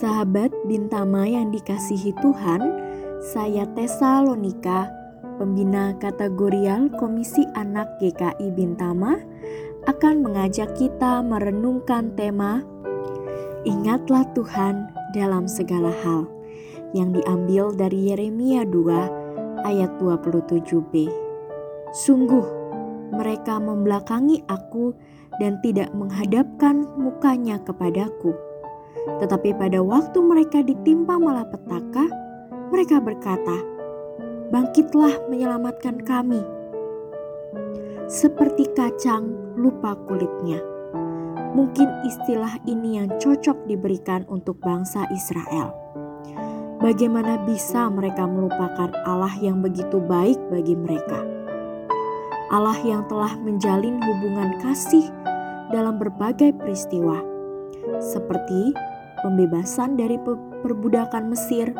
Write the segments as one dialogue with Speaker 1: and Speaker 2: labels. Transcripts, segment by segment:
Speaker 1: Bintama yang dikasihi Tuhan, saya Tessa Lonika, pembina kategorial Komisi Anak GKI Bintama, akan mengajak kita merenungkan tema Ingatlah Tuhan dalam segala hal yang diambil dari Yeremia 2 ayat 27b. Sungguh mereka membelakangi aku dan tidak menghadapkan mukanya kepadaku. Tetapi pada waktu mereka ditimpa malapetaka, mereka berkata, "Bangkitlah menyelamatkan kami." Seperti kacang lupa kulitnya Mungkin istilah ini yang cocok diberikan untuk bangsa Israel. Bagaimana bisa mereka melupakan Allah yang begitu baik bagi mereka? Allah yang telah menjalin hubungan kasih dalam berbagai peristiwa, seperti pembebasan dari perbudakan Mesir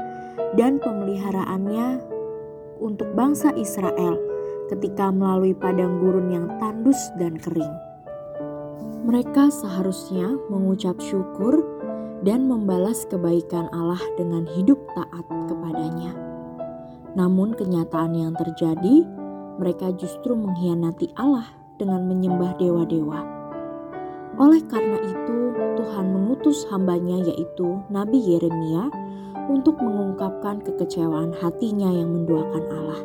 Speaker 1: dan pemeliharaannya untuk bangsa Israel ketika melalui padang gurun yang tandus dan kering mereka seharusnya mengucap syukur dan membalas kebaikan Allah dengan hidup taat kepadanya. Namun, kenyataan yang terjadi, mereka justru mengkhianati Allah dengan menyembah dewa-dewa. Oleh karena itu, Tuhan mengutus hambanya, yaitu Nabi Yeremia, untuk mengungkapkan kekecewaan hatinya yang menduakan Allah.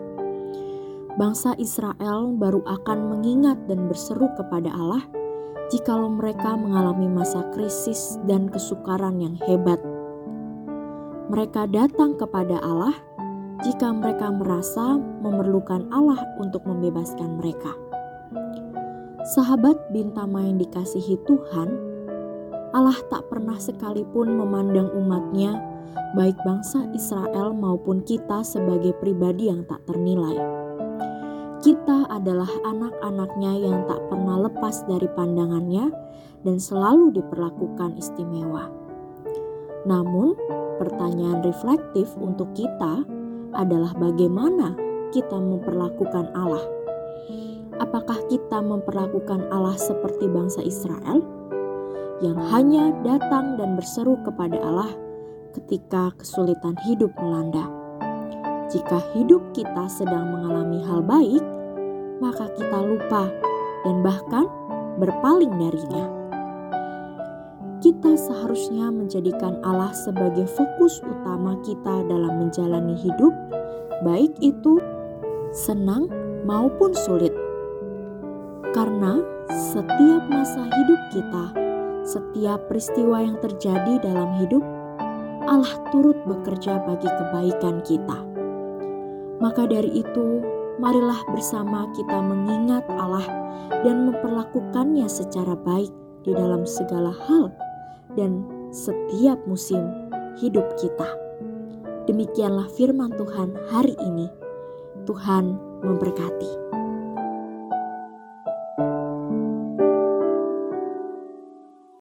Speaker 1: Bangsa Israel baru akan mengingat dan berseru kepada Allah jikalau mereka mengalami masa krisis dan kesukaran yang hebat. Mereka datang kepada Allah jika mereka merasa memerlukan Allah untuk membebaskan mereka. Sahabat Bintama yang dikasihi Tuhan, Allah tak pernah sekalipun memandang umatnya, baik bangsa Israel maupun kita sebagai pribadi yang tak ternilai kita adalah anak-anaknya yang tak pernah lepas dari pandangannya dan selalu diperlakukan istimewa. Namun, pertanyaan reflektif untuk kita adalah bagaimana kita memperlakukan Allah. Apakah kita memperlakukan Allah seperti bangsa Israel yang hanya datang dan berseru kepada Allah ketika kesulitan hidup melanda? Jika hidup kita sedang mengalami hal baik, maka kita lupa dan bahkan berpaling darinya. Kita seharusnya menjadikan Allah sebagai fokus utama kita dalam menjalani hidup, baik itu senang maupun sulit. Karena setiap masa hidup kita, setiap peristiwa yang terjadi dalam hidup, Allah turut bekerja bagi kebaikan kita. Maka dari itu, marilah bersama kita mengingat Allah dan memperlakukannya secara baik di dalam segala hal dan setiap musim hidup kita. Demikianlah firman Tuhan hari ini. Tuhan memberkati.